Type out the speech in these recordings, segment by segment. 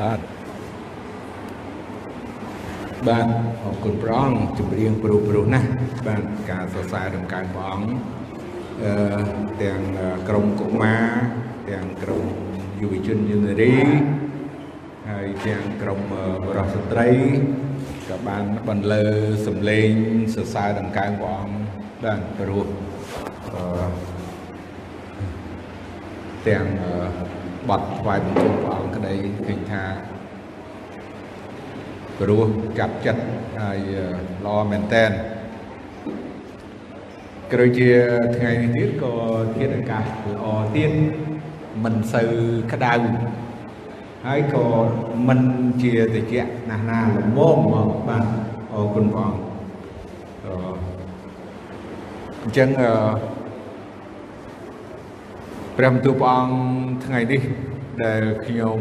បាទបាទអរគុណព្រះអង្គជំរាបព្រោះព្រោះណាស់បាទការសរសើរដំកើងព្រះអង្គអឺទាំងក្រុមកុមារទាំងក្រុមយុវជនយុវនារីហើយទាំងក្រុមបរិសុទ្ធស្ត្រីក៏បានបន្លឺសម្លេងសរសើរដំកើងព្រះអង្គបាទព្រោះអឺទាំងបត់ថ្វាយបង្គំព្រះ អង្គក្តីឃើញថាព្រោះចាប់ចិត្តហើយល្អមែនតែនក្រោយជាថ្ងៃនេះទៀតក៏ធាតុអាកាសល្អទៀតមិនសូវក្តៅហើយក៏មិនជាត្រជាក់ណាស់ណាល្មមមកបាទអរគុណព្រះអង្គអញ្ចឹងអឺព្រះបន្ទូលព្រះអង្គថ្ងៃនេះ ដែលខ្ញុំ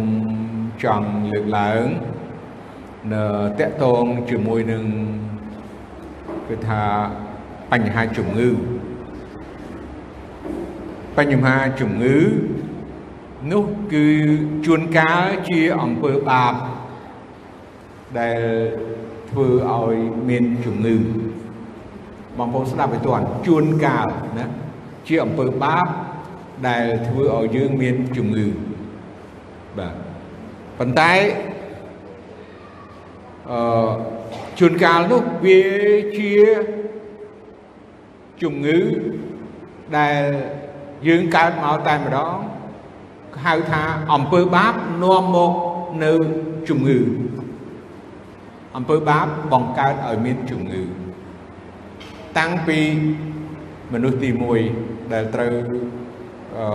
ចង់លើកឡើងនៅតកតងជាមួយនឹងគឺថាបញ្ហាជំងឺបញ្ហាជំងឺនោះគឺជួនកាលជាអំពើបាបដែលធ្វើឲ្យមានជំងឺបងប្អូនស្ដាប់ឲ្យទាន់ជួនកាលណាជាអំពើបាបដែលធ្វើឲ្យយើងមានជំងឺ បាទប៉ុន្តែអឺជួនកាលនោះវាជាជំងឺដែលយើងកើតមកតែម្ដងហៅថាអំពើបាបនាំមកនៅជំងឺអំពើបាបបង្កើតឲ្យមានជំងឺតាំងពីមនុស្សទី1ដែលត្រូវអឺ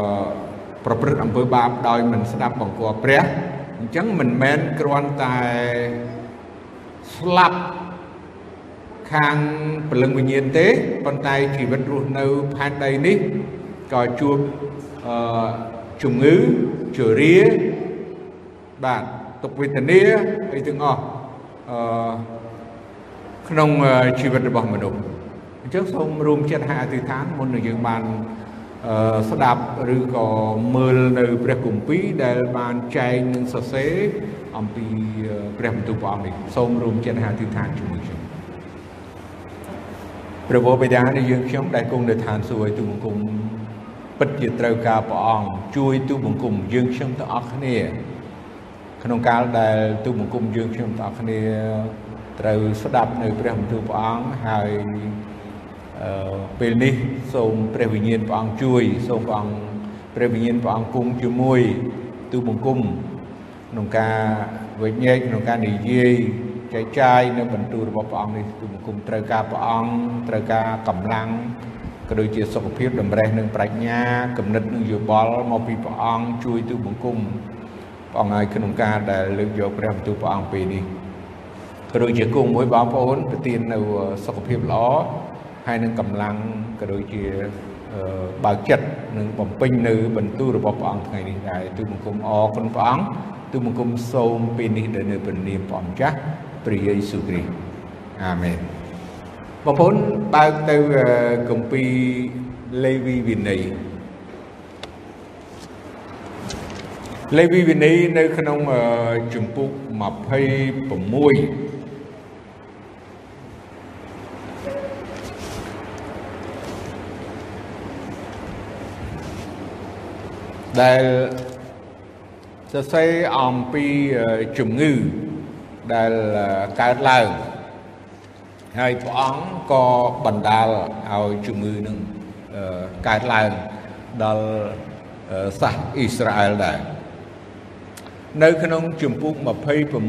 ប្រព្រឹត្តអំពើបាបដោយមិនស្ដាប់បង្គាប់ព្រះអញ្ចឹងមិនមែនគ្រាន់តែស្លាប់ខាងព្រលឹងវិញ្ញាណទេប៉ុន្តែជីវិតរស់នៅផែនដីនេះក៏ជួបអឺជំងឺជរាបាទទុក្ខវេទនាអីទាំងអស់អឺក្នុងជីវិតរបស់មនុស្សអញ្ចឹងសូមរួមចិត្តហើយអធិដ្ឋានមុននឹងយើងបានអឺ ស្ដាប់ឬក៏មើលនៅព្រះគម្ពីរដែលបានចែងនឹងសរសេរអំពីព្រះបន្ទូលព្រះអង្គនេះសូមរួមចិត្តហើយអធិដ្ឋានជាមួយខ្ញុំព្រះវរបិតានៃយើងខ្ញុំដែលគង់នៅឋានសួគ៌ទូបង្គំពិតជាត្រូវការព្រះអង្គជួយទូបង្គំយើងខ្ញុំទាំងអស់គ្នា ក្នុងកាលដែលទូបង្គំយើងខ្ញុំទាំងអស់គ្នាត្រូវស្ដាប់នៅព្រះបន្ទូលព្រះអង្គហើយអឺ ពេលនេះសូមព្រះវិញ្ញាណព្រះអង្គជួយសូមព្រះអង្គព្រះវិញ្ញាណព្រះអង្គគង់ជាមួយទូបង្គំក្នុងការវិញ្ញាណក្នុងការនិយាយចែកចាយនៅបន្ទូលរបស់ព្រះអង្គនេះទូបង្គំត្រូវការព្រះអង្គត្រូវការកម្លាំងក៏ដូចជាសុខភាពតម្រេះនិងប្រាជ្ញាគំនិតនិងយោបល់មកពីព្រះអង្គជួយទូបង្គំព្រះអង្គឲ្យក្នុងការដែលលើកយកព្រះបន្ទូលព្រះអង្គពេលនេះក៏ដូចជាគង់មួយបងប្អូនប្រទាននៅសុខភាពល្អ ហើយនឹងកម្លាំងក៏ដូចជាបើកចិត្តនិងបំពេញនៅបន្ទូលរបស់ព្រះអង្គថ្ងៃនេះដែរទូបង្គំអរគុណព្រះអង្គទូបង្គំសូមពេលនេះដែលនៅព្រះនាមព្រះម្ចាស់ព្រះយេស៊ូវគ្រីស្ទអាមែនបងប្អូនបើកទៅគម្ពីរលេវីវិន័យលេវីវិន័យនៅក្នុងជំពូក26 ដែលសរសេរអំពីជំងឺដែលកើតឡើងហើយព្រះអង្គក៏បណ្ដាលឲ្យជំងឺនឹងកើតឡើងដល់សាសអ៊ីស្រាអែលដែរនៅក្នុងជំពូក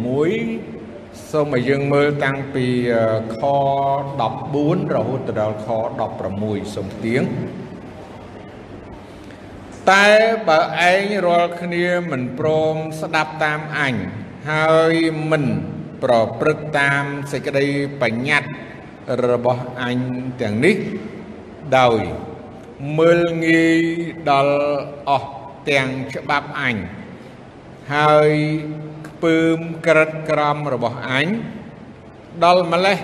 26សូមឲ្យយើងមើលតាំងពីខ14រហូតដល់ខ16សូមទៀង តែបើឯងរាល់គ្នាមិនព្រមស្ដាប់តាមអញហើយមិនប្រព្រឹត្តតាមសេចក្តីបញ្ញត្តិរបស់អញទាំងនេះដោយមើលងាយដល់អស់ទាំងច្បាប់អញហើយខ្ពើមក្រិតក្រមរបស់អញដល់ម្លេះ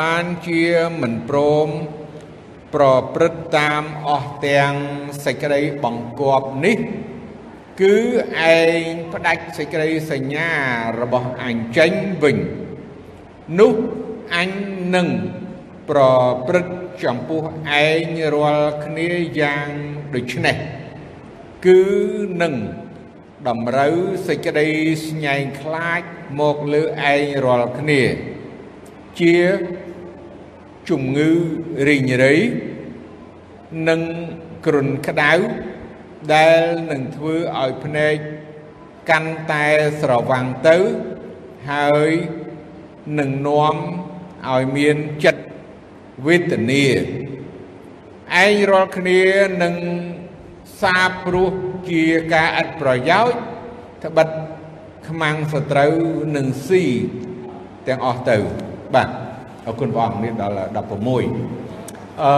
បានជាមិនព្រម ប្រព្រឹត្តតាមអស់ទាំងសេចក្តីបង្គាប់នេះ គឺឯងផ្ដាច់សេចក្តីសញ្ញារបស់អញចេញវិញនោះអញនឹងប្រព្រឹត្តចំពោះឯងរាល់គ្នាយ៉ាងដូចនេះគឺនឹងតម្រូវសេចក្តីស្ញែងខ្លាចមកលើឯងរាល់គ្នា ជា ជំងឺរីងរៃនិងគ្រុនក្តៅដែលនឹងធ្វើឲ្យភ្នែកកាន់តែស្រវាំងទៅហើយនឹងនាំឲ្យមានចិត្តវេទនាឯងរាល់គ្នានឹងសាបព្រោះជាការឥតប្រយោជន៍ត្បិតខ្មាំងសត្រូវនឹងស៊ីទាំងអស់ទៅបាទ អរគុណព្រះអង្គនេះដល់16អឺ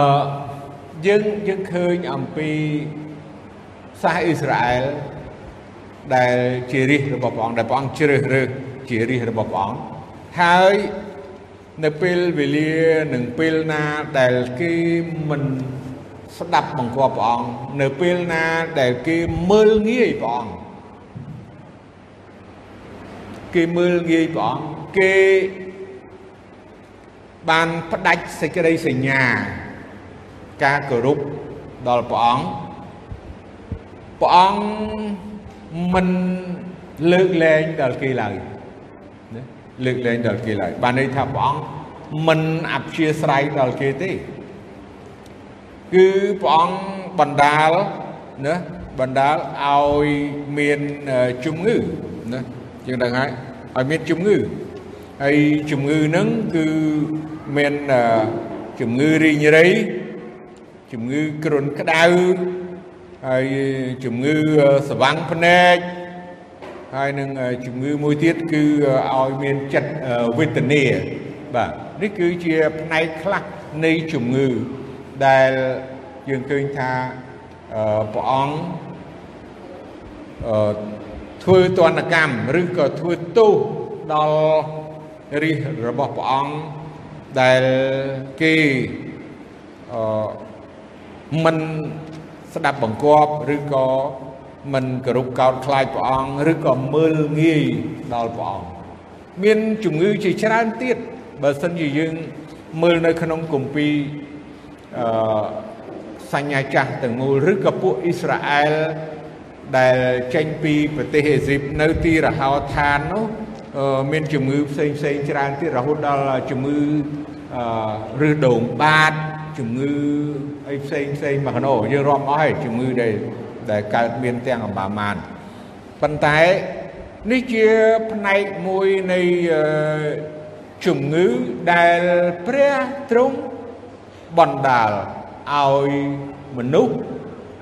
យើងយើងឃើញអំពីសាសអ៊ីស្រាអែលដែលជារាជរបស់ព្រះអង្គដែលព្រះអង្គជ្រើសរើសជារាជរបស់ព្រះអង្គហើយនៅពេលវេលានឹងពេលណាដែលគេមិនស្ដាប់បង្គាប់ព្រះអង្គនៅពេលណាដែលគេមើលងាយព្រះអង្គគេមើលងាយព្រះអង្គគេ បានផ្ដាច់សេចក្តីសញ្ញា ការគោរពដល់ព្រះអង្គព្រះអង្គមិនលើកលែងដល់គេឡើយណាលើកលែងដល់គេឡើយបានន័យថាព្រះអង្គមិនអព្យាស្រ័យដល់គេទេគឺព្រះអង្គបណ្ដាលណាបណ្ដាលឲ្យមានជំងឺណាយើងដឹងហើយឲ្យមានជំងឺហើយជំងឺហ្នឹងគឺ មានជំងឺរីងរៃជំងឺគ្រុនក្តៅហើយជំងឺស្វាំងភ្នែកហើយនឹងជំងឺមួយទៀតគឺឲ្យមានចិត្តវេទនាបាទនេះគឺជាផ្នែកខ្លះនៃជំងឺដែលយើងឃើញថាព្រះអង្គធ្វើទណ្ឌកម្មឬក៏ធ្វើទោសដល់រាជរបស់ព្រះអង្គ ដែលគេអឺមិនស្ដាប់បង្គាប់ឬក៏មិនគោរពកោតខ្លាចព្រះអង្គឬក៏មើលងាយដល់ព្រះអង្គមានជំងឺជាច្រើនទៀតបើសិនជាយើងមើលនៅក្នុងគម្ពីរអឺសញ្ញាចាស់ទាំងមូលឬក៏ពួកអ៊ីស្រាអែលដែលចេញពីប្រទេសអេស៊ីបនៅទីរហោឋាននោះ មានជំងឺផ្សេងផ្សេងច្រើនទៀតរហូតដល់ជំងឺឬដងបាតជំងឺអីផ្សេងផ្សេងមកកណោយើងរាប់អស់ហើយជំងឺដែលដែលកើតមានទាំងអម្បាមានប៉ុន្តែនេះជាផ្នែកមួយនៃជំងឺដែលព្រះទ្រង់បណ្ដាលឲ្យមនុស្ស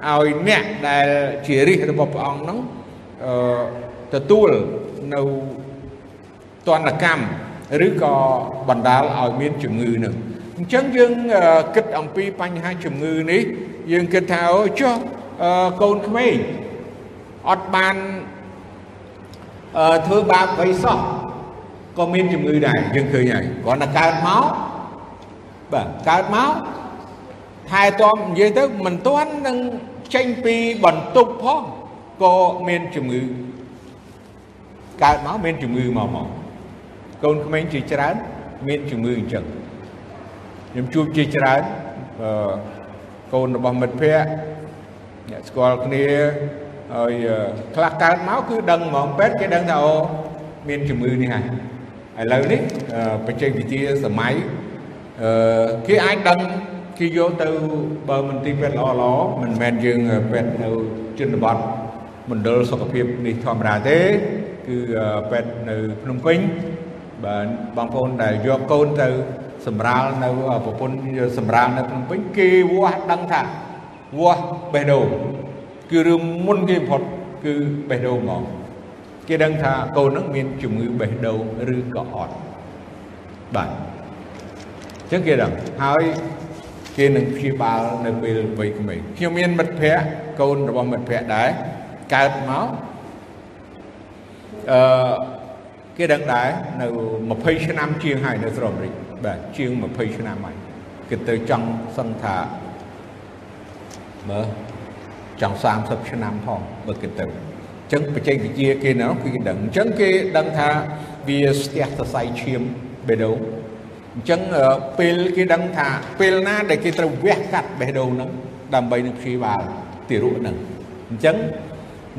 ឲ្យអ្នកដែលជារាជរបស់ព្រះអង្គហ្នឹងអឺទទួលនៅ ទណ្ឌកម្មឬក៏បណ្ដាលឲ្យមានជំងឺនឹងអញ្ចឹងយើងគិតអំពីបញ្ហាជំងឺនេះយើងគិតថាអូចុះកូនក្មេងអត់បានធ្វើបាបអ្វីសោះក៏មានជំងឺដែរយើងឃើញហើយគ្រាន់តែកើតមកបាទកើតមកថែទាំនិយាយទៅមិនទាន់នឹងចេញពីបន្ទប់ផងក៏មានជំងឺកើតមកមានជំងឺមកមក កូនក្មេងជាច្រើនមានជំងឺអញ្ចឹងខ្ញុំជួបជាច្រើនអឺកូនរបស់មិត្តភ័ក្តិអ្នកស្គាល់គ្នាហើយខ្លះកើតមកគឺដឹងហ្មងពេទ្យគេដឹងថាអូមានជំងឺនេះហើយឥឡូវនេះបច្ចេកវិទ្យាសម័យអឺគេអាចដឹងគេយកទៅបើមន្ទីរពេទ្យល្អល្អមិនមែនយើងពេទ្យនៅជនបទមណ្ឌលសុខភាពនេះធម្មតាទេ គឺពេទ្យនៅភ្នំពេញ បាទបងប្អូនដែលយកកូនទៅសម្រាលនៅប្រពន្ធសម្រាលនៅភ្នំពេញគេវាស់ដឹងថាវាស់បេះដូងគឺរឿងមុនគេបំផុតគឺបេះដូងហ្មងគេដឹងថាកូននឹងមានជំងឺបេះដូងឬក៏អត់បាទអញ្ចឹងគេដឹងហើយគេនឹងព្យាបាលនៅពេលវ័យក្មេងខ្ញុំមានមិត្តភ័ក្តិកូនរបស់មិត្តភ័ក្តិដែរកើតមកអឺ គេដឹងដែរនៅ20ឆ្នាំជាងហើយនៅស្រុកអាមេរិកបាទជាង20ឆ្នាំហើយគេទៅចង់សឹងថាមើលចង់30ឆ្នាំផងបើគេទៅចឹងបច្ចេកវិទ្យាគេណាគឺគេដឹងអញ្ចឹងគេដឹងថាវាស្ទះសរសៃឈាមបេះដូងអញ្ចឹងពេលគេដឹងថាពេលណាដែលគេត្រូវវះកាត់បេះដូងហ្នឹងដើម្បីនឹងព្យាបាលទារកហ្នឹងអញ្ចឹង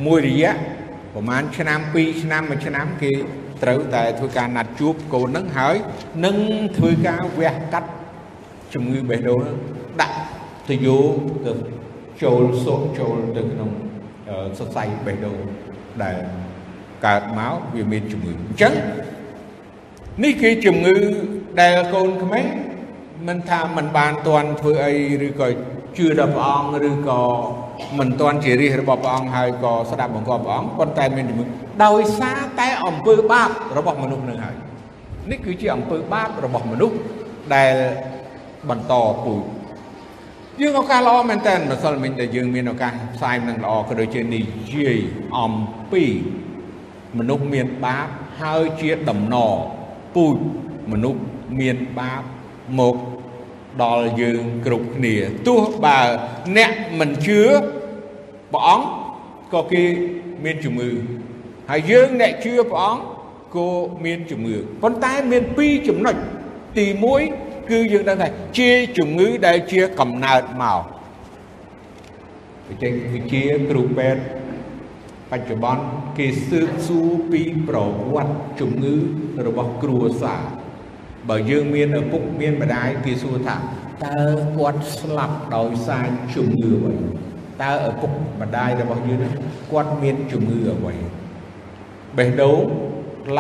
មួយរយៈ ប្រហែលឆ្នាំ2ឆ្នាំ1ឆ្នាំគេត្រូវតែធ្វើការណាត់ជួបកូនហ្នឹងហើយនឹងធ្វើការវះកាត់ជំងឺបេះដូងដាក់ទៅយោទៅចូលសក់ចូលទៅក្នុងសរសៃបេះដូងដែលកើតមកវាមានជំងឺអញ្ចឹងនេះគឺជំងឺដែលកូនក្មេងមិនថាមិនបានតន់ធ្វើអីឬក៏ជឿដល់ព្រះអង្គឬក៏ មិនតន់ជារាជរបស់ព្រះអង្គហើយក៏ស្ដាប់បង្គាប់ព្រះអង្គប៉ុន្តែមានជំងឺដោយសារតែអំពើបាបរបស់មនុស្សនឹងហើយនេះគឺជាអំពើបាបរបស់មនុស្សដែលបន្តពូជយើងឱកាសល្អមែនតើម្សិលមិញដែលយើងមានឱកាសផ្សាយនឹងល្អក៏ដូចជានិយាយអំពីមនុស្សមានបាបហើយជាដំណរពូជមនុស្សមានបាបមក ដល់យើងគ្រប់គ្នាទោះបើអ្នកមិនជឿព្រះអង្គក៏គេមានជំងឺហើយយើងអ្នកជឿព្រះអង្គក៏មានជំងឺប៉ុន្តែមានពីរចំណុចទី1គឺយើងដឹងថាជាជំងឺដែលជាកំណើតមកវិទ្យាវិទ្យាគ្រូពេទ្យបច្ចុប្បន្នគេស៊ើបសួរពីប្រវត្តិជំងឺរបស់គ្រួសារ បើយើងមានឪពុកមានម្ដាយគេសួរថាតើគាត់ស្លាប់ដោយសារជំងឺអ្វីតើឪពុកម្ដាយរបស់យើងគាត់មានជំងឺអ្វីបេះដូង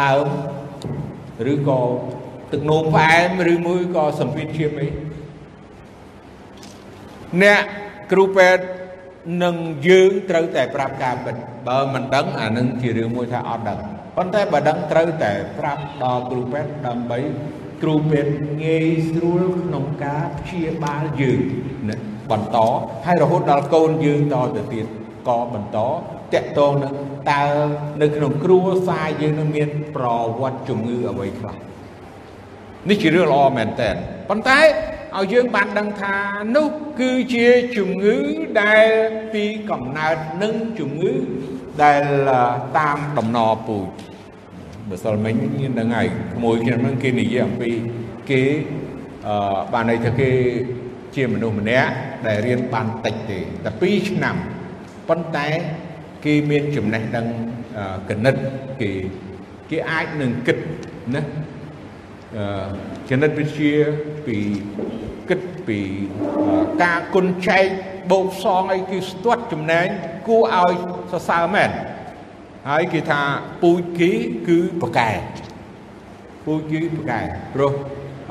ឡើងឬក៏ទឹកនោមផ្អែមឬមួយក៏សម្ពាធឈាមអីអ្នកគ្រូពេទ្យនឹងយើងត្រូវតែប្រាប់ការពិតបើមិនដឹងអានឹងជារឿងមួយថាអត់ដឹងប៉ុន្តែបើដឹងត្រូវតែប្រាប់ដល់គ្រូពេទ្យដើម្បី គ្រូពេទ្យងាយស្រួលក្នុងការព្យាបាលយើងណាបន្តហើយរហូតដល់កូនយើងតទៅទៀតក៏បន្តតកតងនឹងតើនៅក្នុងគ្រួសារយើងនឹងមានប្រវត្តិជំងឺអ្វីខ្លះនេះជារឿងល្អមែនតើប៉ុន្តែឲ្យយើងបានដឹងថានោះគឺជាជំងឺដែលពីកំណើតនឹងជំងឺដែលតាមដំណរពូជ បើសិលមិញមានដឹងហើយក្មួយខ្ញុំហ្នឹងគេនិយាយអំពីគេអឺបានន័យថាគេជាមនុស្សម្នាក់ដែលរៀនបានតិចទេតែ2ឆ្នាំប៉ុន្តែគេមានចំណេះដឹងគណិតគេគេអាចនឹងគិតណាអឺគណិតវិទ្យាពីគិតពីការគុណចែកបូកសងអីគឺស្ទាត់ចំណែងគួរឲ្យសរសើរមែន ហើយគេថាពូជគេគឺប្រកែពូជគេប្រកែព្រោះ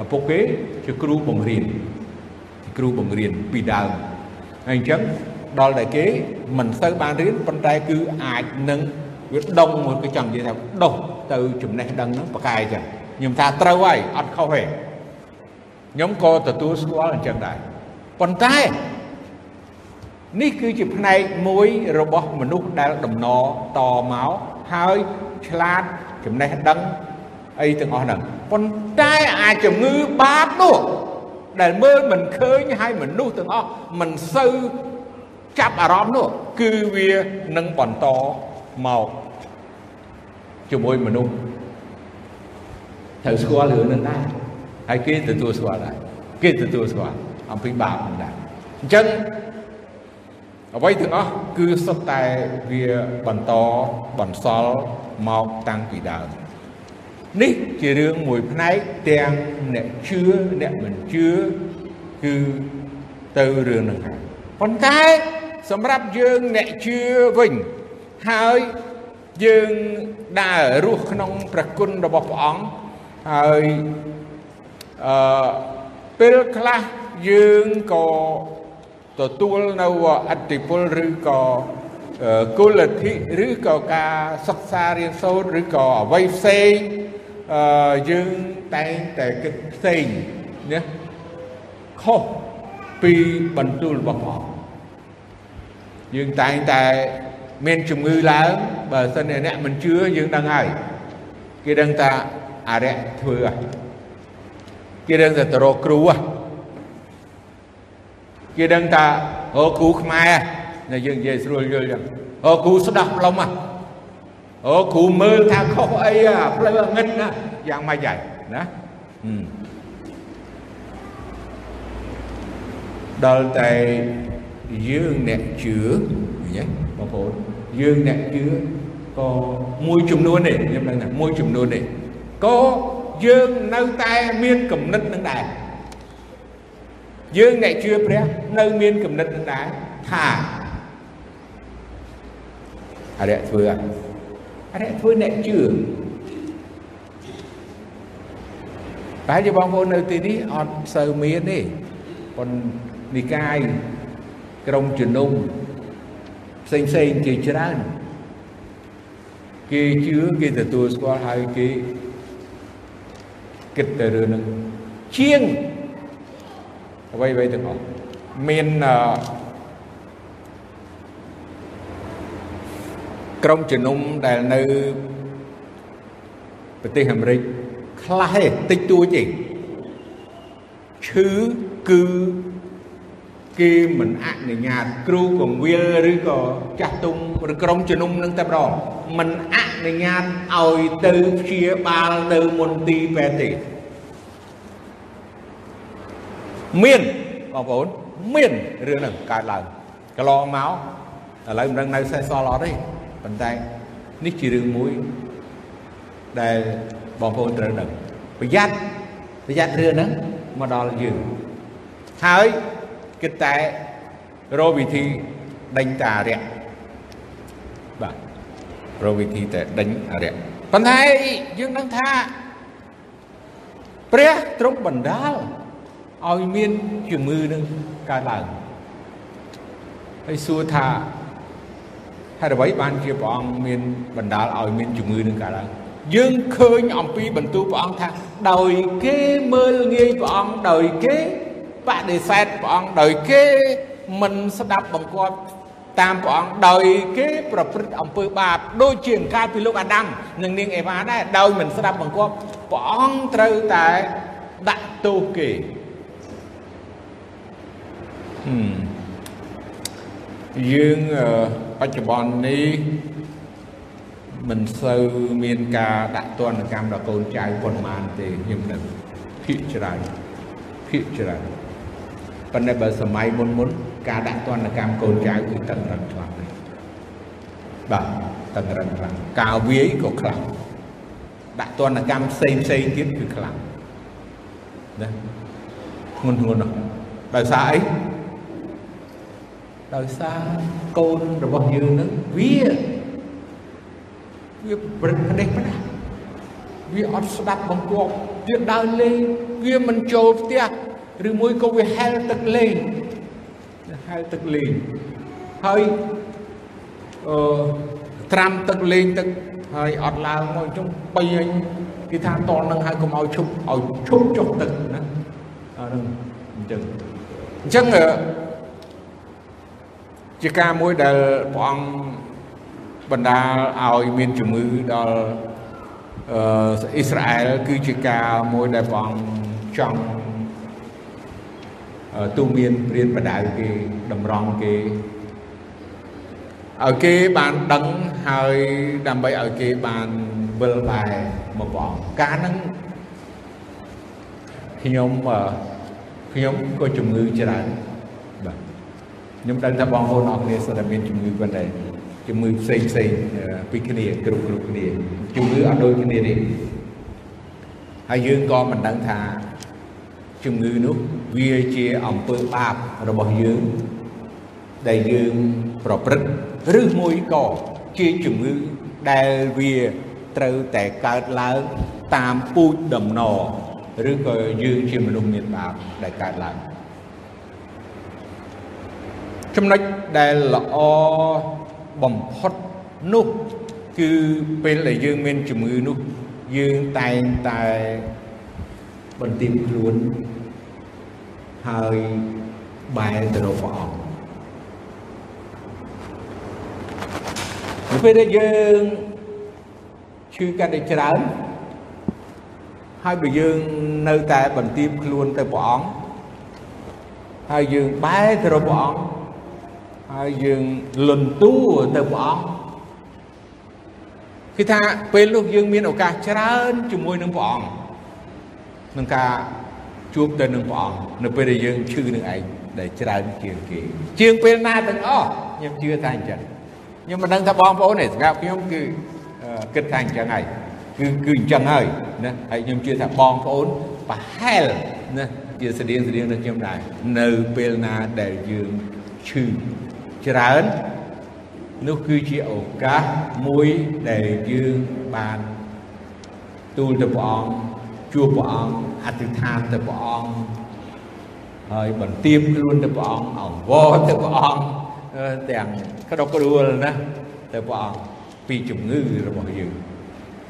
ឪពុកគេជាគ្រូបង្រៀនជាគ្រូបង្រៀនពីដើមហើយអញ្ចឹងដល់តែគេមិនសូវបានរៀនប៉ុន្តែគឺអាចនឹងវាដុងមួយគឺចង់និយាយថាដុសទៅចំណេះដឹងហ្នឹងប្រកែអញ្ចឹងខ្ញុំថាត្រូវហើយអត់ខុសទេខ្ញុំក៏ទទួលស្គាល់អញ្ចឹងដែរប៉ុន្តែ នេះគឺជាផ្នែកមួយរបស់មនុស្សដែលដំណតមកហើយឆ្លាតចំណេះដឹងអីទាំងអស់ហ្នឹងប៉ុន្តែអាចជំងឺបាបនោះដែលមើលមិនឃើញហើយមនុស្សទាំងអស់មិនសូវចាប់អារម្មណ៍នោះគឺវានឹងបន្តមកជាមួយមនុស្សត្រូវស្គាល់រឿងនឹងដែរហើយគេទទួលស្គាល់ដែរគេទទួលស្គាល់អំពីបាបនឹងដែរអញ្ចឹង អ្វីទាំងអស់គឺសុទ្ធតែវាបន្តបន្សល់មកតាំងពីដើមនេះជារឿងមួយផ្នែកទាំងអ្នកជឿអ្នកមិនជឿគឺទៅរឿងនឹងហើយប៉ុន្តែសម្រាប់យើងអ្នកជឿវិញហើយយើងដើររស់ក្នុងព្រះគុណរបស់ព្រះអង្គហើយអឺពេលខ្លះយើងក៏ ទទួលនៅអតិពលឬក៏គុលធិឬក៏ការសិក្សារៀនសូត្រឬក៏អ្វីផ្សេងអឺយើងតែងតែគិតផ្សេងណាខុសពីបន្ទូលរបស់ព្រះយើងតែងតែមានជំងឺឡើងបើសិនជាអ្នកមិនជឿយើងដឹងហើយគេដឹងថាអរិយធ្វើគេដឹងថាតរគ្រូ គេដឹងថាអូគ្រូខ្មែរណាយើងនិយាយស្រួលយល់ចឹងអូគ្រូស្ដាប់ផ្លុំអូគ្រូមើលថាខុសអីផ្លូវងឹតណាយ៉ាងម៉េចហើយណាដល់តែយើងអ្នកជឿឃើញទេបងប្អូនយើងអ្នកជឿក៏មួយចំនួននេះខ្ញុំដឹងថាមួយចំនួននេះក៏យើងនៅតែមានគំនិតនឹងដែរ យើងអ្នកជឿព្រះនៅមានគំនិតនឹងដែរថាអរិយធ្វើអរិយធ្វើអ្នកជឿតែជាបងប្អូននៅទីនេះអត់សូវមានទេប៉ុន្តែនិកាយក្រុមជំនុំផ្សេងផ្សេងជាច្រើនគេជឿគេទទួលស្គាល់ហើយគេគិតទៅរឿងនឹងជាង អ្វីអ្វីទាំងអស់មានក្រុមជំនុំដែលនៅប្រទេសអាមេរិកខ្លះទេតិចតួចទេឈឺគឺគេមិនអនុញ្ញាតគ្រូកងវិលឬក៏ចាស់ទុំឬក្រុមជំនុំនឹងតែម្ដងមិនអនុញ្ញាតឲ្យទៅព្យាបាលនៅមន្ទីរពេទ្យទេ មានបងប្អូនមានរឿងហ្នឹងកើតឡើងកន្លងមកឥឡូវមិនដឹងនៅសេះសល់អត់ទេប៉ុន្តែនេះជារឿងមួយដែលបងប្អូនត្រូវដឹងប្រយ័ត្នប្រយ័ត្នរឿងហ្នឹងមកដល់យើងហើយគិតតែរកវិធីដេញតារៈបាទរកវិធីតែដេញអរិយប៉ុន្តែយើងដឹងថាព្រះទ្រង់បណ្ដាល ឲ្យមានជំងឺនឹងកើតឡើងហើយសួរថាហេតុអ្វីបានជាព្រះអង្គមានបណ្ដាលឲ្យមានជំងឺនឹងកើតឡើងយើងឃើញអំពីបន្ទូលព្រះអង្គថាដោយគេមើលងាយព្រះអង្គដោយគេបដិសេធព្រះអង្គដោយគេមិនស្ដាប់បង្គាប់តាមព្រះអង្គដោយគេប្រព្រឹត្តអំពើបាបដូចជាអង្ការពីលោកអាដាមនិងនាងអេវ៉ាដែរដោយមិនស្ដាប់បង្គាប់ព្រះអង្គត្រូវតែដាក់ទោសគេហឹម យើងបច្ចុប្បន្ននេះមិនសូវមានការដាក់ទណ្ឌកម្មដល់កូនចៅប៉ុន្មានទេខ្ញុំដឹងភាកច្រើនភាកច្រើនប៉ុន្តែបើសម័យមុនមុនការដាក់ទណ្ឌកម្មកូនចៅគឺតឹងរឹងខ្លាំងណាស់បាទតឹងរឹងខ្លាំងការវាយក៏ខ្លាំងដាក់ទណ្ឌកម្មផ្សេងផ្សេងទៀតគឺខ្លាំងណាធ្ងន់ធ្ងរណាស់ដោយសារអី ដោយសារកូនរបស់យើងនឹងវាវាប្រឹកផ្ដេសផ្ដាស់វាអត់ស្ដាប់បង្គាប់វាដើរលេងវាមិនចូលផ្ទះឬមួយក៏វាហែលទឹកលេងហែលទឹកលេងហើយអឺត្រាំទឹកលេងទឹកហើយអត់ឡើងមកអញ្ចឹងបីអញគេថាតនឹងហើយកុំឲ្យឈប់ឲ្យឈប់ចុះទឹកណាអានឹងអញ្ចឹងអញ្ចឹង ជាការមួយដែលព្រះអង្គបណ្ដាលឲ្យមានជំងឺដល់អឺអ៊ីស្រាអែលគឺជាការមួយដែលព្រះអង្គចង់ទូមានព្រានបដៅគេតម្រង់គេឲ្យគេបានដឹងហើយដើម្បីឲ្យគេបានវិលបែរមកបងការហ្នឹងខ្ញុំខ្ញុំក៏ជំងឺច្រើនបាទ ខ្ញុំដឹងថាបងប្អូនអរគ្នាសិតតែមានជំងឺប៉ុន្តែជំងឺផ្សេងផ្សេងពីគ្នាគ្រប់គ្រប់គ្នាជំងឺអត់ដូចគ្នាទេហើយយើងក៏មិនដឹងថាជំងឺនោះវាជាអំពើបាបរបស់យើងដែលយើងប្រព្រឹត្តឬមួយក៏ជាជំងឺដែលវាត្រូវតែកើតឡើងតាមពូជដំណរឬក៏យើងជាមនុស្សមានបាបដែលកើតឡើង ចំណុចដែលល្អបំផុតនោះគឺពេលដែលយើងមានជំងឺនោះយើងតែងតែបន្ទាបខ្លួនហើយបែរទៅរកព្រះអង្គនៅពេលដែលយើងឈឺកាន់តែច្រើនហើយបើយើងនៅតែបន្ទាបខ្លួនទៅព្រះអង្គហើយយើងបែរទៅរកព្រះអង្គ ហើយយើងលន់តួទៅព្រះអង្គគឺថាពេលនោះយើងមានឱកាសច្រើនជាមួយនឹងព្រះអង្គក្នុងការជួបទៅនឹងព្រះអង្គនៅពេលដែលយើងឈឺនឹងឯងដែលច្រើនជាងគេ ជាងពេលណាទាំងអស់ខ្ញុំជឿថាអញ្ចឹងខ្ញុំមិនដឹងថាបងប្អូនទេសម្រាប់ខ្ញុំគឺគិតថាអញ្ចឹងហើយគឺគឺអញ្ចឹងហើយណាហើយខ្ញុំជឿថាបងប្អូនប្រហែលណាជាស្តៀងស្តៀងនឹងខ្ញុំដែរនៅពេលណាដែលយើងឈឺ ច្រើននោះគឺជាឱកាសមួយដែលយើងបានទូលទៅព្រះអង្គជួបព្រះអង្គអធិដ្ឋានទៅព្រះអង្គហើយបន្ទាបខ្លួនទៅព្រះអង្គអង្វរទៅព្រះអង្គទាំងក្តុកក្តួលណាទៅព្រះអង្គពីជំងឺរបស់យើង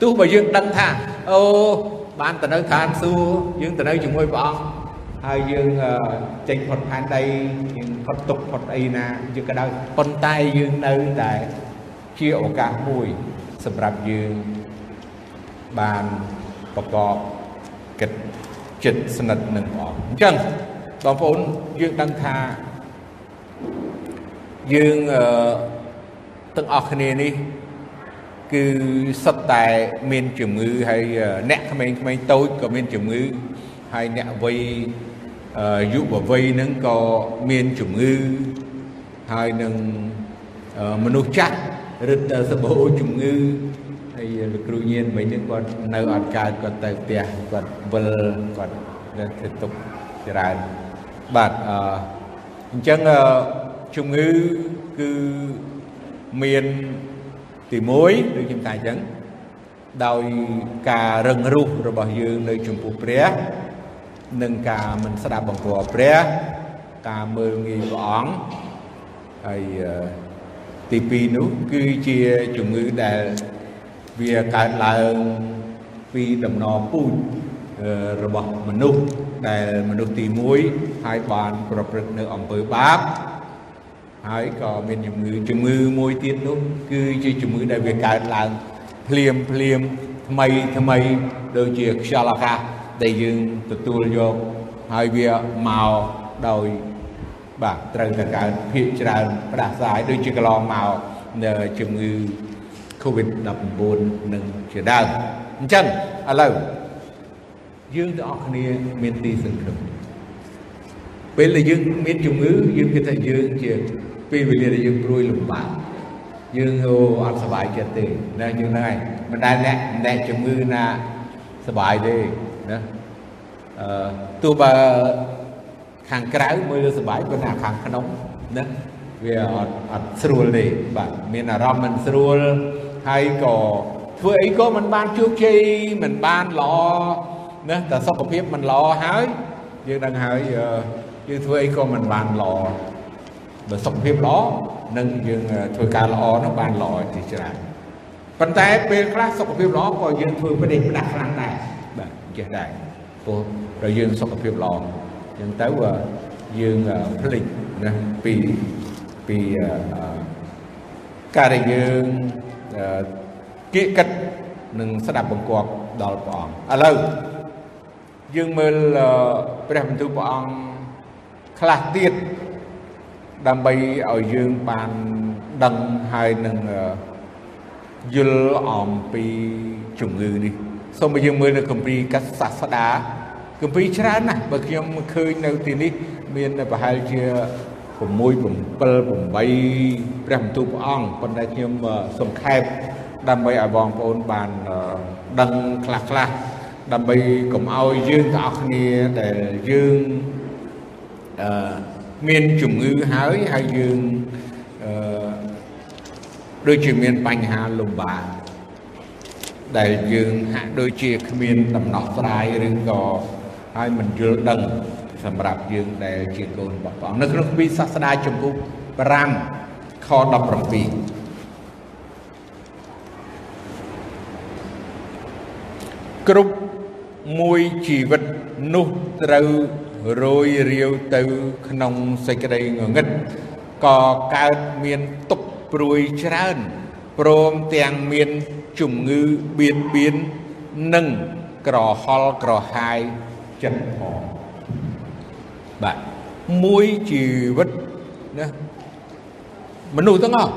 ទោះបើយើងដឹងថាអូបានទៅនៅឋានសួគ៌យើងទៅនៅជាមួយព្រះអង្គហើយយើងចេញផុតផែនដីយើង ផុតទុកផុតអីណាយើងក៏ដោយប៉ុន្តែយើងនៅតែជាឱកាសមួយសម្រាប់យើងបានប្រកបកិច្ចចិត្តស្និទ្ធនឹងព្រះអង្គអញ្ចឹងបងប្អូនយើងដឹងថាយើងទាំងអស់គ្នានេះគឺសុទ្ធតែមានជំងឺហើយអ្នកក្មេងៗតូចក៏មានជំងឺហើយអ្នកវ័យ យុវវ័យហ្នឹងក៏មានជំងឺហើយនឹងមនុស្សចាស់រឹតសបោជំងឺហើយលោកគ្រូញៀនមិញនេះគាត់នៅអត់កើតគាត់ទៅផ្ទះគាត់វិលគាត់នៅធ្វើទុកច្រើនបាទអអញ្ចឹងជំងឺគឺមានទី1ដូចខ្ញុំតែអញ្ចឹងដោយការរឹងរូសរបស់យើងនៅចំពោះព្រះ និងការមិនស្ដាប់បង្គាប់ព្រះ ការមើលងាយព្រះអង្គហើយទី2នោះគឺជាជំងឺដែលវាកើតឡើងពីដំណពូជរបស់មនុស្សដែលមនុស្សទី1ហើយបានប្រព្រឹត្តនៅអំពើបាបហើយក៏មានជំងឺជំងឺមួយទៀតនោះគឺជាជំងឺដែលវាកើតឡើងភ្លាមភ្លាមថ្មីថ្មីដូចជាខ្យល់អាកាស ដែលយើងទទួលយកហើយវាមកដោយបាទត្រូវតែកើតភាកច្រើនផ្ដាសាយដូចជាកន្លងមកនៅជំងឺ COVID-19 នឹងជាដើមអញ្ចឹងឥឡូវយើងទាំងអស់គ្នាមានទីសង្ឃឹមពេលដែលយើងមានជំងឺយើងគិតថាយើងជាពេលវេលាដែលយើងព្រួយលំបាកយើងអត់សុបាយចិត្តទេណាយើងហ្នឹងហើយមិនដែលអ្នកអ្នកជំងឺណាសុបាយទេ ណាអឺទោះបើខាងក្រៅមើលសុបាយប៉ុន្តែខាងក្នុងណាវាអត់អត់ស្រួលទេបាទមានអារម្មណ៍មិនស្រួលហើយក៏ធ្វើអីក៏មិនបានជោគជ័យមិនបានល្អណាតែសុខភាពមិនល្អហើយយើងដឹងហើយយើងធ្វើអីក៏មិនបានល្អបើសុខភាពល្អនឹងយើងធ្វើការល្អនោះបានល្អជាច្រើនប៉ុន្តែពេលខ្លះសុខភាពល្អក៏យើងធ្វើប្រទេសផ្ដាស់ខ្លាំងដែរបាទ ចេះដែរព្រោះបើយើងសុខភាពល្អអញ្ចឹងទៅយើងភ្លេចណាពីពីការដែលយើងគៀកកិតនឹងស្ដាប់បង្គាប់ដល់ព្រះអង្គឥឡូវយើងមើលព្រះបន្ទូលព្រះអង្គខ្លះទៀតដើម្បីឲ្យយើងបានដឹងហើយនឹងយល់អំពីជំងឺនេះ សូមឲ្យយើងមើលនៅគម្ពីរកសាស្តាគម្ពីរច្រើនណាស់បើខ្ញុំឃើញនៅទីនេះមានប្រហែលជា6 7 8ព្រះបន្ទូលព្រះអង្គប៉ុន្តែខ្ញុំសង្ខេបដើម្បីឲ្យបងប្អូនបានដឹងខ្លះខ្លះដើម្បីកុំឲ្យយើងទាំងអស់គ្នាដែលយើងអឺមានជំងឺហើយហើយយើងអឺដូចជាមានបញ្ហាលំបាក ដែលយើងហាក់ដូចជាគ្មានដំណោះស្រាយឬក៏ហើយមិនយល់ដឹង សម្រាប់យើងដែលជាកូនរបស់ព្រះអង្គនៅក្នុងគម្ពីរសាស្តាចំពុក5ខ17គ្រប់មួយជីវិតនោះត្រូវរយរាវទៅក្នុងសេចក្តីងងឹតក៏កើតមានទុកព្រួយច្រើនព្រមទាំងមាន ជំងឺបៀតបៀននិងក្រហល់ក្រហាយចិត្តផងបាទមួយជីវិតណាមនុស្សទាំងអស់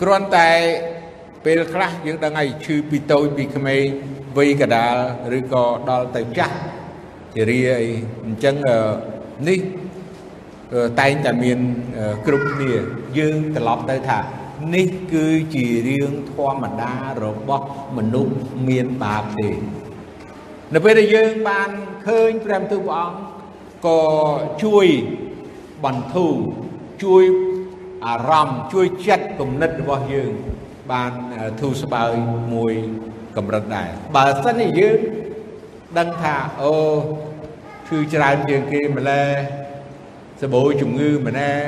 គ្រាន់តែពេលខ្លះយើងដឹងហើយឈឺពីតូចពីក្មេងវ័យកដាលឬក៏ដល់ទៅចាស់ជារាអីអញ្ចឹងនេះតែងតែមានគ្រប់គ្នាយើងត្រឡប់ទៅថា នេះគឺជារឿងធម្មតារបស់មនុស្សមានបាបទេនៅពេលដែលយើងបានឃើញព្រះបន្ទូលព្រះអង្គក៏ជួយបន្ធូរជួយអារម្មណ៍ជួយចិត្តគំនិតរបស់យើងបានធូរស្បើយមួយកម្រិតដែរបើសិនជាយើងដឹងថាអូគឺច្រើនជាងគេម្លេះសបោជំងឺម្នេះ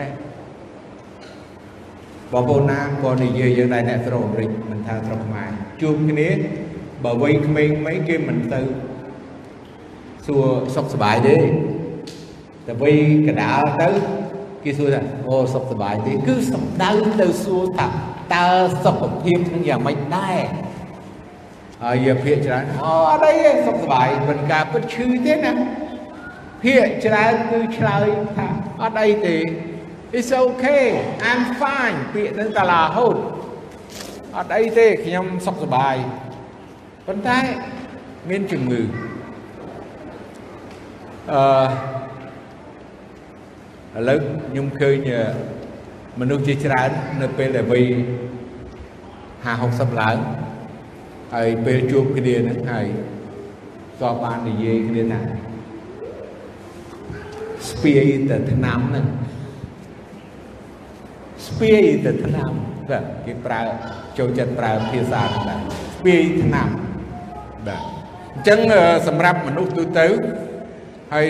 បងប្អូនណាក៏និយាយយើងដែរអ្នកស្រុកអាមេរិកមិនថាស្រុកខ្មែរជួបគ្នាបើវ័យក្មេងៗគេមិនទៅសួរសុខសប្បាយទេតែវ័យកដាលទៅគេសួរថាអូសុខសប្បាយទេគឺសំដៅទៅសួរថាតើសុខភាពនឹងយ៉ាងម៉េចដែរហើយភាកច្រើនអូអត់អីទេសុខសប្បាយមិនការពិតឈឺទេណាភាកច្រើនគឺឆ្លើយថាអត់អីទេ It's okay I'm fine ពាក្យនឹងតាឡាហូតអត់អីទេខ្ញុំសុខសប្បាយប៉ុន្តែមានជំងឺអឺឥឡូវខ្ញុំឃើញមនុស្សជាច្រើននៅពេលដែលវ័យ50 60ឡើងហើយពេលជួបគ្នាហ្នឹងហើយក៏បាននិយាយគ្នាថាស្ពាយតែឆ្នាំហ្នឹង ស្ពាយតែឆ្នាំបាទគេប្រើចូលចិត្តប្រើភាសាហ្នឹងស្ពាយឆ្នាំបាទអញ្ចឹងសម្រាប់មនុស្សទូទៅហើយ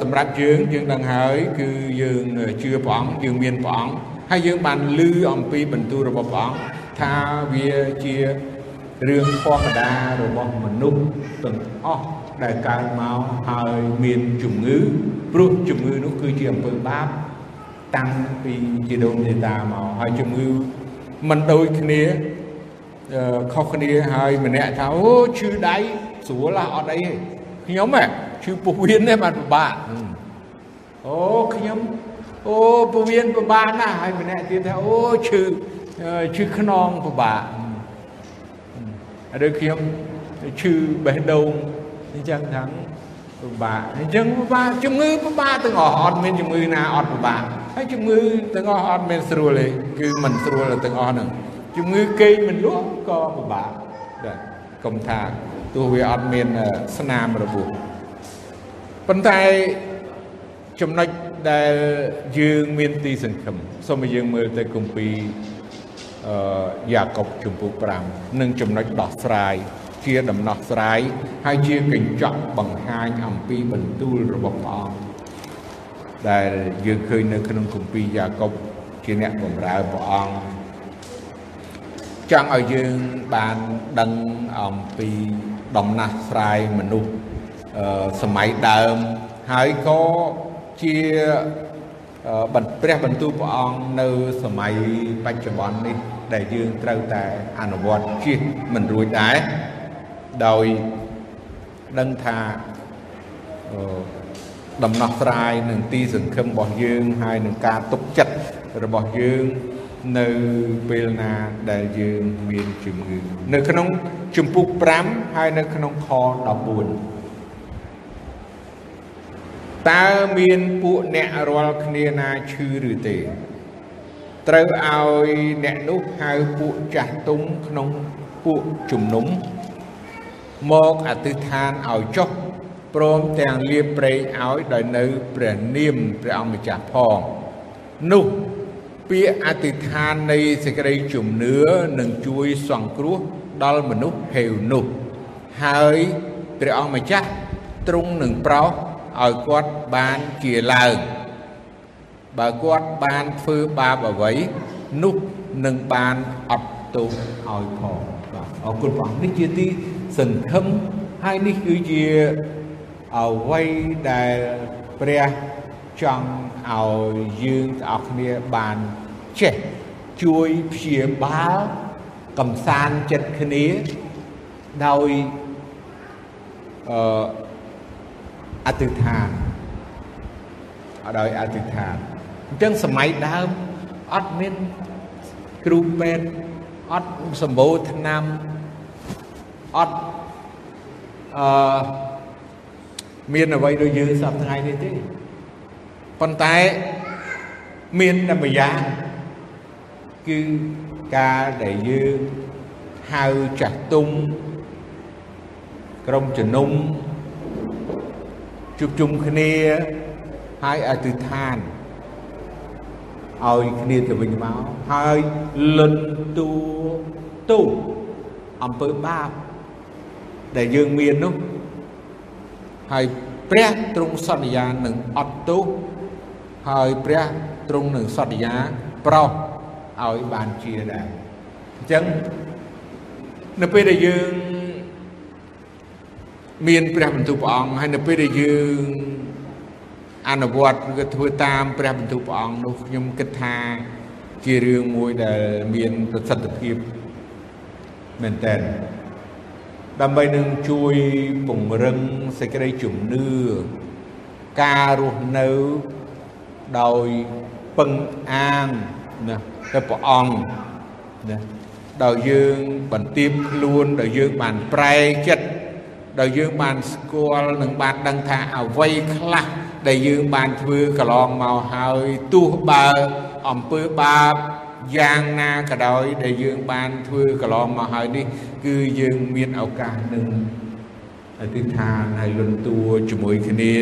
សម្រាប់យើងយើងដឹងហើយគឺយើងជឿព្រះអង្គយើងមានព្រះអង្គហើយយើងបានឮអំពីបន្ទូលរបស់ព្រះអង្គថាវាជារឿងធម្មតារបស់មនុស្សទាំងអស់ដែលកើតមកហើយមានជំងឺព្រោះជំងឺនោះគឺជាអំពើបាប តាំងពីជីដូនជីតាមកហើយជំងឺមិនដូចគ្នាខុសគ្នាហើយម្នាក់ថាអូឈឺដៃស្រួលអត់អីទេខ្ញុំហ៎ឈឺពោះវៀនទេបានពិបាកអូខ្ញុំអូពោះវៀនពិបាកណាស់ហើយម្នាក់ទៀតថាអូឈឺឈឺខ្នងពិបាកឬខ្ញុំឈឺបេះដូងអញ្ចឹងថាពិបាកអញ្ចឹងពិបាកជំងឺពិបាកទាំងអស់អត់មានជំងឺណាអត់ពិបាក ហើយជំងឺទាំងអស់អត់មានស្រួលទេគឺមិនស្រួលទាំងអស់ហ្នឹងជំងឺគេងមិនលក់ក៏ពិបាកបាទកុំថាទោះវាអត់មានស្នាមរបួសប៉ុន្តែចំណុចដែលយើងមានទីសង្ឃឹមសូមឲ្យយើងមើលទៅគម្ពីរអឺយ៉ាកុបជំពូក5និងចំណុចដោះស្រាយជាដំណោះស្រាយហើយជាកញ្ចក់បង្ហាញអំពីបន្ទូលរបស់ព្រះអង្គ ដែលយើងឃើញនៅក្នុងគម្ពីរយ៉ាកុបជាអ្នកបម្រើព្រះអង្គចង់ឲ្យយើងបានដឹងអំពីដំណោះស្រាយមនុស្សសម័យដើមហើយក៏ជាបន្ព្រះបន្ទូលព្រះអង្គនៅសម័យបច្ចុប្បន្ននេះដែលយើងត្រូវតែអនុវត្តជិះមិនរួចដែរដោយដឹងថា ដំណោះស្រាយនឹងទីសង្ឃឹមរបស់យើងហើយនឹងការទុកចិត្តរបស់យើងនៅពេលណាដែលយើងមានជំងឺនៅក្នុងជំពូក5ហើយនៅក្នុងខ14តើមានពួកអ្នករាល់គ្នាណាឈឺឬទេ ត្រូវឲ្យអ្នកនោះហៅពួកចាស់ទុំក្នុងពួកជំនុំមកអធិដ្ឋានឲ្យចុះ ព្រមទាំងលៀបប្រេងឲ្យដោយនៅព្រះនាមព្រះអង្គម្ចាស់ផងនោះពាក្យអធិដ្ឋាននៃសេចក្តីជំនឿនឹងជួយសង្គ្រោះដល់មនុស្សហេវនោះហើយព្រះអង្គម្ចាស់ទ្រង់នឹងប្រោសឲ្យគាត់បានជាឡើងបើគាត់បានធ្វើបាបអ្វីនោះនឹងបានអត់ទោសឲ្យផងបាទអរគុណព្រះអង្គនេះជាទីសង្ឃឹមហើយនេះគឺជា អ្វីដែលព្រះចង់ឲ្យយើងទាំងអស់គ្នាបានចេះជួយព្យាបាលកំសាន្តចិត្តគ្នាដោយអឺអធិដ្ឋានដោយអធិដ្ឋានអញ្ចឹងសម័យដើមអត់មានគ្រូពេទ្យអអត់សម្បូរថ្នាំអត់អឺ មានអ្វីដូចយើងសប្តាហ៍នេះទេប៉ុន្តែមានតែម្យ៉ាងគឺការដែលយើងហៅចាស់ទុំក្រុមជំនុំជួបជុំគ្នាហើយអធិដ្ឋានឲ្យគ្នាទៅវិញមកហើយលន់តួទូអំពើបាបដែលយើងមាននោះ ហើយព្រះទ្រង់សន្យានឹងអត់ទោសហើយព្រះទ្រង់នឹងសន្យាប្រោសឲ្យបានជាដែរអញ្ចឹងនៅពេលដែលយើងមានព្រះបន្ទូលព្រះអង្គហើយនៅពេលដែលយើងអនុវត្តគឺធ្វើតាមព្រះបន្ទូលព្រះអង្គនោះខ្ញុំគិតថាជារឿងមួយដែលមានប្រសិទ្ធភាពមែនតើ ដើម្បីនឹងជួយពង្រឹងសេចក្តីជំនឿការរស់នៅដោយពឹងអាងណាទៅព្រះអង្គណាដោយយើងបន្ទាបខ្លួនដោយយើងបានប្រែចិត្តដោយយើងបានស្គាល់និងបានដឹងថាអ្វីខ្លះដែលយើងបានធ្វើកន្លងមកហើយទោះបើអំពើបាបយ៉ាងណាក៏ដោយដែលយើងបានធ្វើកន្លងមកហើយនេះ គឺយើងមានឱកាសនឹងអធិដ្ឋានហើយលន់តួជាមួយគ្នា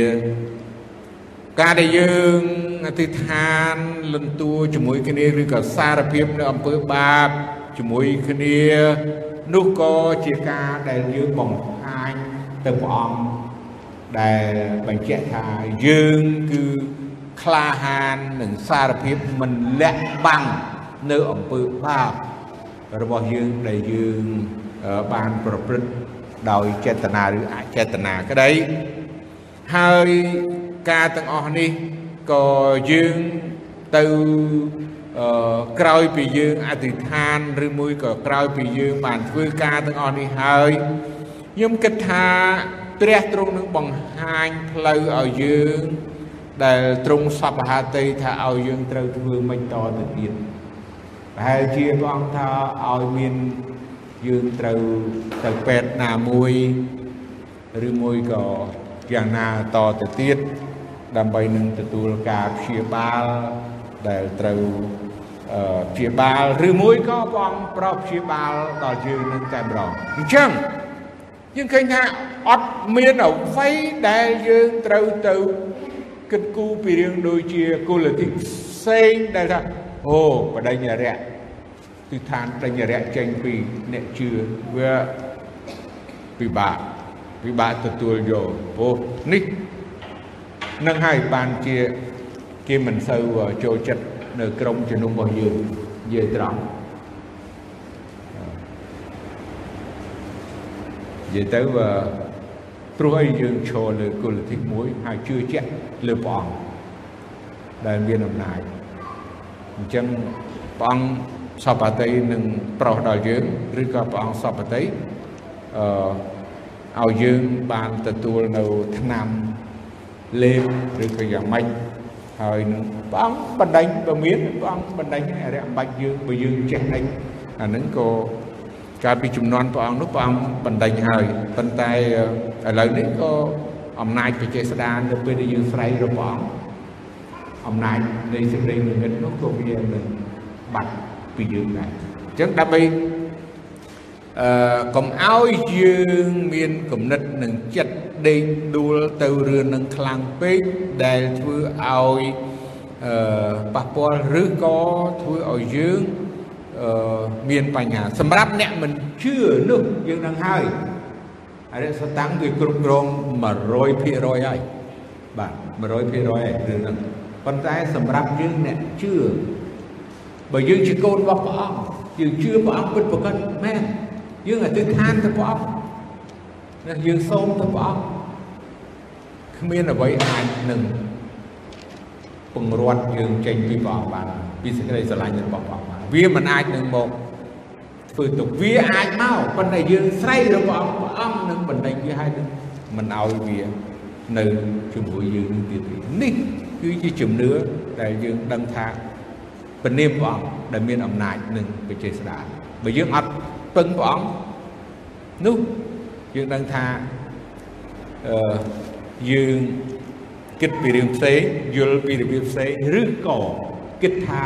ការដែលយើងអធិដ្ឋានលន់តួជាមួយគ្នាឬក៏សារភាពនៅអំពើបាបជាមួយគ្នានោះក៏ជាការដែលយើងបង្ហាញទៅព្រះអង្គដែលបញ្ជាក់ថាយើងគឺក្លាហាននិងសារភាពមិនលាក់បាំងនៅអំពើបាបរបស់យើងដែលយើង បានប្រព្រឹត្តដោយចេតនាឬអចេតនាក្តីហើយការទាំងអស់នេះក៏យើងទៅក្រោយពីយើងអធិដ្ឋានឬមួយក៏ក្រោយពីយើងបានធ្វើការទាំងអស់នេះហើយខ្ញុំគិតថាព្រះទ្រង់នឹងបង្ហាញផ្លូវឲ្យយើងដែលទ្រង់សពហតិថាឲ្យយើងត្រូវធ្វើមិនតទៅទៀតប្រហែលជាព្រះអង្គថាឲ្យមាន យើងត្រូវទៅពេទ្យណាមួយឬមួយក៏យ៉ាងណាតទៅទៀតដើម្បីនឹងទទួលការព្យាបាលដែលត្រូវព្យាបាលឬមួយក៏ព្រះអង្គប្រោសព្យាបាលដល់យើងនឹងតែម្ដងអញ្ចឹងយើងឃើញថាអត់មានអ្វីដែលយើងត្រូវទៅគិតគូរពីរឿងដូចជាគុលតិផ្សេងដែលថាអូបដិញ្ញរៈ គឺឋានបដិញ្ញរៈចេញពីអ្នកជឿវាពិបាកពិបាកទទួលយកព្រោះនេះនឹងហើយបានជាគេមិនសូវចូលចិត្តនៅក្រុមជំនុំរបស់យើងនិយាយត្រង់និយាយទៅព្រោះអីយើងឈរលើគុលធិមួយហើយជឿជាក់លើព្រះអង្គដែលមានអំណាចអញ្ចឹងព្រះអង្គ សពតិនឹងប្រោសដល់យើងឬក៏ព្រះអង្គសពតិអឺឲ្យយើងបានទទួលនៅឆ្នាំលេបឬក៏យ៉ាងម៉េចហើយនឹងព្រះអង្គបណ្ដេញបើមានព្រះអង្គបណ្ដេញអរិយអំបាច់យើងបើយើងចេះដេញអានឹងក៏កាលពីចំនួនព្រះអង្គនោះព្រះអង្គបណ្ដេញហើយប៉ុន្តែឥឡូវនេះក៏អំណាចបច្ចេស្តាននៅពេលដែលយើងស្រែករព្រះអង្គអំណាចនៃសេចក្តីនិមិត្តនោះក៏វានឹងបាត់ ពីយើងដែរអញ្ចឹងដើម្បីអឺកុំឲ្យយើងមានគំនិតនឹងចិត្តដេកដួលទៅរឿងនឹងខ្លាំងពេកដែលធ្វើឲ្យអឺប៉ះពាល់ឬក៏ធ្វើឲ្យយើងអឺមានបញ្ហាសម្រាប់អ្នកមិនជឿនោះយើងនឹងហើយអរិយសតាំងវាគ្រប់គ្រង100%ហើយបាទ100%ហើយរឿងហ្នឹងប៉ុន្តែសម្រាប់យើងអ្នកជឿ បើយើងជាកូនរបស់ព្រះអង្គយើងជឿព្រះអង្គពិតប្រាកដមែនយើងអធិដ្ឋានទៅព្រះអង្គណាយើងសូមទៅព្រះអង្គគ្មានអ្វីអាចនឹងពង្រត់យើងចេញពីព្រះអង្គបានពីសេចក្តីស្រឡាញ់របស់ព្រះអង្គបានវាមិនអាចនឹងមកធ្វើទុកវាអាចមកប៉ុន្តែយើងស្រែករបស់ព្រះអង្គនឹងបណ្ដេញវាឲ្យមិនឲ្យវានៅជាមួយយើងនឹងទៀតទេនេះគឺជាជំនឿដែលយើងដឹងថា ពនាមព្រះអង្គដែលមានអំណាចនឹងបច្ចេស្តានបើយើងអត់ពឹងព្រះអង្គនោះយើងដឹងថាអឺយើងគិតពីរឿងផ្សេងយល់ពីរបៀបផ្សេងឬក៏គិតថា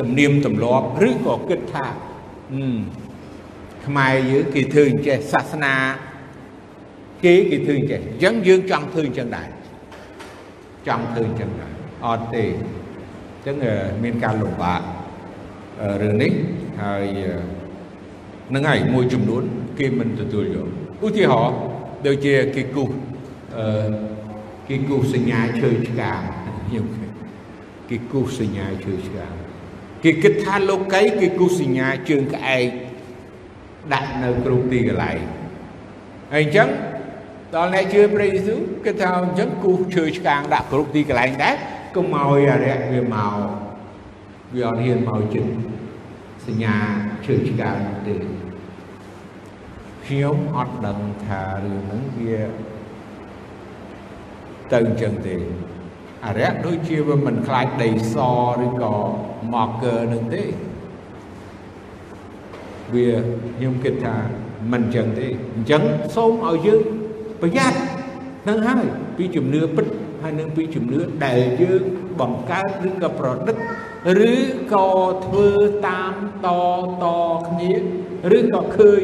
ទំនៀមទម្លាប់ឬក៏គិតថាអឺខ្មែរយើងគេធ្វើអញ្ចេះសាសនាគេគេធ្វើអញ្ចេះអញ្ចឹងយើងចង់ធ្វើអញ្ចឹងដែរចង់ធ្វើអញ្ចឹងដែរអត់ទេអញ្ចឹងមានការលំបាករឿងនេះហើយនឹងហើយមួយចំនួនគេមិនទទួលយកឧទាហរណ៍ដូចជាគេគូសអឺគេគូសសញ្ញាឈើឆ្កាងខ្ញុំគេគូសសញ្ញាឈើឆ្កាងគេគិតថាលោកីគេគូសសញ្ញាជើងក្អែកដាក់នៅគ្រប់ទីកន្លែងហើយអញ្ចឹងដល់អ្នកជឿព្រះយេស៊ូវគេថាអញ្ចឹងគូសឈើឆ្កាងដាក់គ្រប់ទីកន្លែងដែរ កុំឲ្យអរិយវាមកវាអត់ហ៊ានមកជិតសញ្ញាឈើឆ្កាងទេខ្ញុំអត់ដឹងថារឿងហ្នឹងវាទៅអញ្ចឹងទេអរិយដូចជាវាមិនខ្លាចដីសឬក៏មកកើនឹងទេវាខ្ញុំគិតថាមិនអញ្ចឹងទេអញ្ចឹងសូមឲ្យយើងប្រយ័ត្ននឹងហើយពីជំនឿពិត ហើយនឹងពីជំនឿដែលយើងបង្កើតឬក៏ប្រឌិតឬក៏ធ្វើតាមតតគ្នាឬក៏ឃើញ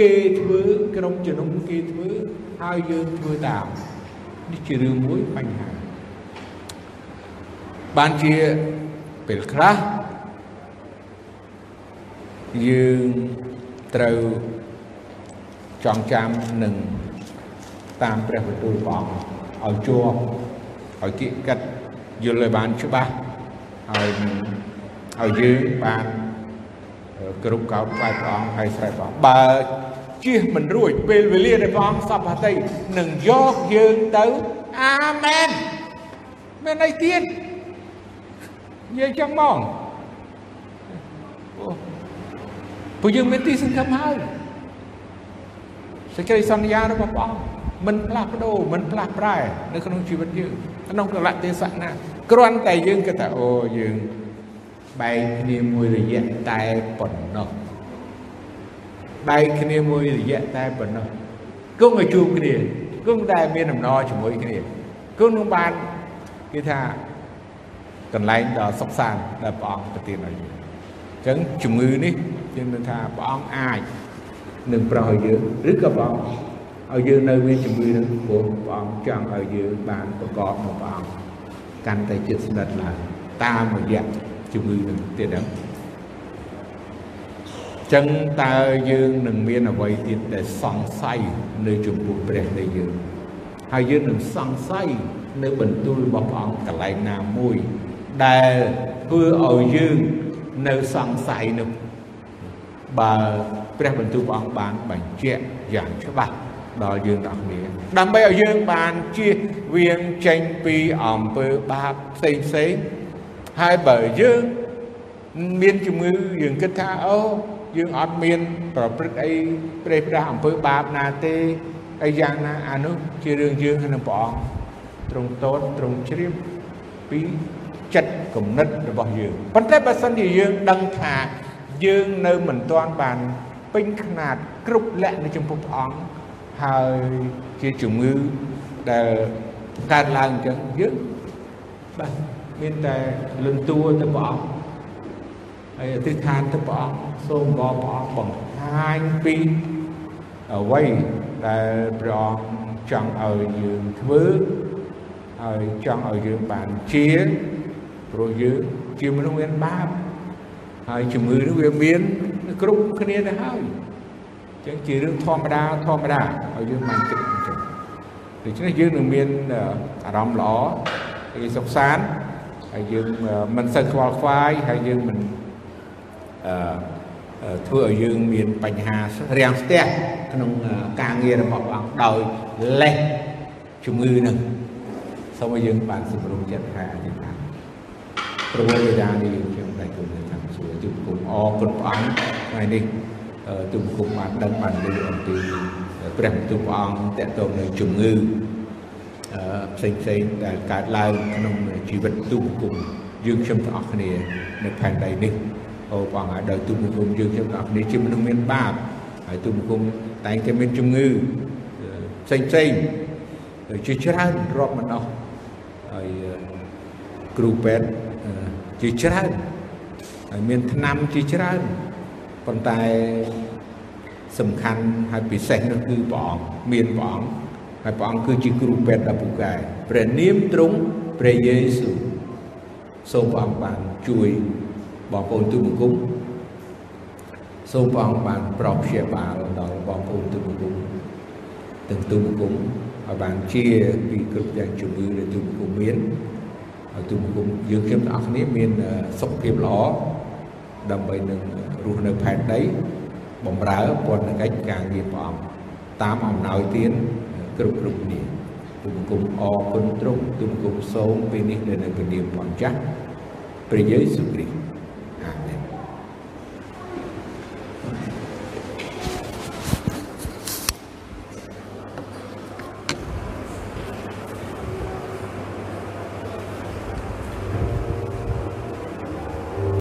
គេធ្វើក្រុមជំនុំគេធ្វើហើយយើងធ្វើតាមនេះជារឿងមួយបញ្ហាបានជាពេលខ្លះយើងត្រូវចងចាំនឹងតាមព្រះបន្ទូលព្រះអង្គឲ្យជាប់ ឲ្យគិតកិតយល់ឲ្យបានច្បាស់ហើយឲ្យយើងបានគ្រប់កោតថ្វាយព្រះអង្គហើយស្រែកព្រះអង្គបើជៀសមិនរួចពេលវេលាដែលព្រះអង្គសពហតិនឹងយកយើងទៅអាមែនមានអីទៀតនិយាយចឹងមកព្រោះយើងមានទីសង្ឃឹមហើយសេចក្តីសន្យារបស់ព្រះអង្គ មិនផ្លាស់ប្ដូរមិនផ្លាស់ប្រែនៅក្នុងជីវិតយើងក្នុងកលៈទេសៈណាគ្រាន់តែយើងគិតថាអូយើងបែកគ្នាមួយរយៈតែប៉ុណ្ណោះបែកគ្នាមួយរយៈតែប៉ុណ្ណោះគង់ឲ្យជួបគ្នាគង់តែមានដំណរជាមួយគ្នាគង់នឹងបានគេថាកន្លែងដ៏សុខសាន្តដែលព្រះអង្គប្រទានឲ្យយើងអញ្ចឹងជំងឺនេះយើងនឹងថាព្រះអង្គអាចនឹងប្រោះឲ្យយើងឬក៏ព្រះអង្គ ឲ្យយើងនៅមានជំងឺនឹងព្រោះព្រះអង្គចង់ឲ្យយើងបានប្រកបមកព្រះអង្គកាន់តែចិត្តស្និទ្ធឡើងតាមរយៈជំងឺនឹងទៀតហ្នឹងចឹងតើយើងនឹងមានអ្វីទៀតដែលសង្ស័យនៅចំពោះព្រះនៃយើងហើយយើងនឹងសង្ស័យនៅបន្ទូលរបស់ព្រះអង្គកន្លែងណាមួយដែលធ្វើឲ្យយើងនៅសង្ស័យនោះបើព្រះបន្ទូលព្រះអង្គបានបញ្ជាក់យ៉ាងច្បាស់ ដល់យើងទាំងគ្នាដើម្បីឲ្យយើងបានជៀសវាងចេញពីអំពើបាបផ្សេងផ្សេងហើយបើយើងមានជំងឺយើងគិតថាអូយើងអត់មានប្រព្រឹត្តអីប្រេះប្រាស់អំពើបាបណាទេអីយ៉ាងណាអានោះជារឿងយើងក្នុងព្រះអង្គទ្រង់តតទ្រង់ជ្រាបពីចិត្តគំនិតរបស់យើងប៉ុន្តែបើសិនជាយើងដឹងថាយើងនៅមិនទាន់បានពេញຂະຫນាតគ្រប់លក្ខនៅចំពោះព្រះអង្គ ហើយជាជំងឺដែលកើតឡើងអញ្ចឹងយើងបាទមានតែលន់តួទៅព្រះអង្គហើយអធិដ្ឋានទៅព្រះអង្គសូមបងព្រះអង្គបង្ហាញពីអ្វីដែលព្រះអង្គចង់ឲ្យយើងធ្វើហើយចង់ឲ្យយើងបានជាព្រោះយើងជាមនុស្សមានបាបហើយជំងឺនេះវាមានគ្រប់គ្នាទៅហើយអញ្ចឹងជារឿងធម្មតាធម្មតាឲ្យយើងបានគិតអញ្ចឹងដូច្នេះយើងនឹងមានអារម្មណ៍ល្អហើយសុខសាន្តហើយយើងមិនសូវខ្វល់ខ្វាយហើយយើងមិនអឺធ្វើឲ្យយើងមានបញ្ហារាំងស្ទះក្នុងការងាររបស់ព្រះអង្គដោយលេះជំងឺនឹងសូមឲ្យយើងបានសម្រុំចិត្តហើយអធិដ្ឋានប្រវត្តិវិដានេះខ្ញុំតែគុំនៅតាមសួរទូគុំអរគុណព្រះអង្គថ្ងៃនេះ ទូគុំបានដឹងបានឮអំពីព្រះបន្ទូលព្រះអង្គតកតងនឹងជំងឺផ្សេងផ្សេងដែលកើតឡើងក្នុងជីវិតទូគុំយើងខ្ញុំទាំងអស់គ្នានៅផែនដីនេះអូព្រះអង្គហើយដោយទូបង្គំយើងខ្ញុំទាំងអស់គ្នាជាមនុស្សមានបាបហើយទូបង្គំតែងតែមានជំងឺផ្សេងផ្សេងជាច្រើនរាប់មិនអស់ហើយគ្រូពេទ្យជាច្រើនហើយមានថ្នាំជាច្រើន ប៉ុន្តែសំខាន់ហើយពិសេសនោះគឺព្រះអង្គមានព្រះអង្គហើយព្រះអង្គគឺជាគ្រូពេទ្យដ៏ពូកែព្រះនាមទ្រង់ព្រះយេស៊ូវសូមព្រះអង្គបានជួយបងប្អូនទូបង្គំសូមព្រះអង្គបានប្រោសព្យាបាលដល់បងប្អូនទូបង្គំទាំងទូបង្គំឲ្យបានជាពីគ្រប់យ៉ាងជំងឺដែលទូបង្គំមានឲ្យទូបង្គំយើងខ្ញុំទាំងអស់គ្នាមានសុខភាពល្អដើម្បីនឹង រស់នៅផែនដីបំរើពន្ធកិច្ចការងារព្រះអង្គតាមអំណោយទានគ្រប់គ្រប់គ្នាទូបង្គំអរគុណទ្រង់ទូបង្គំសូមពេលនេះនៅនៅព្រះនាមព្រះចាស់ព្រះយេស៊ូវគ្រីស្ទ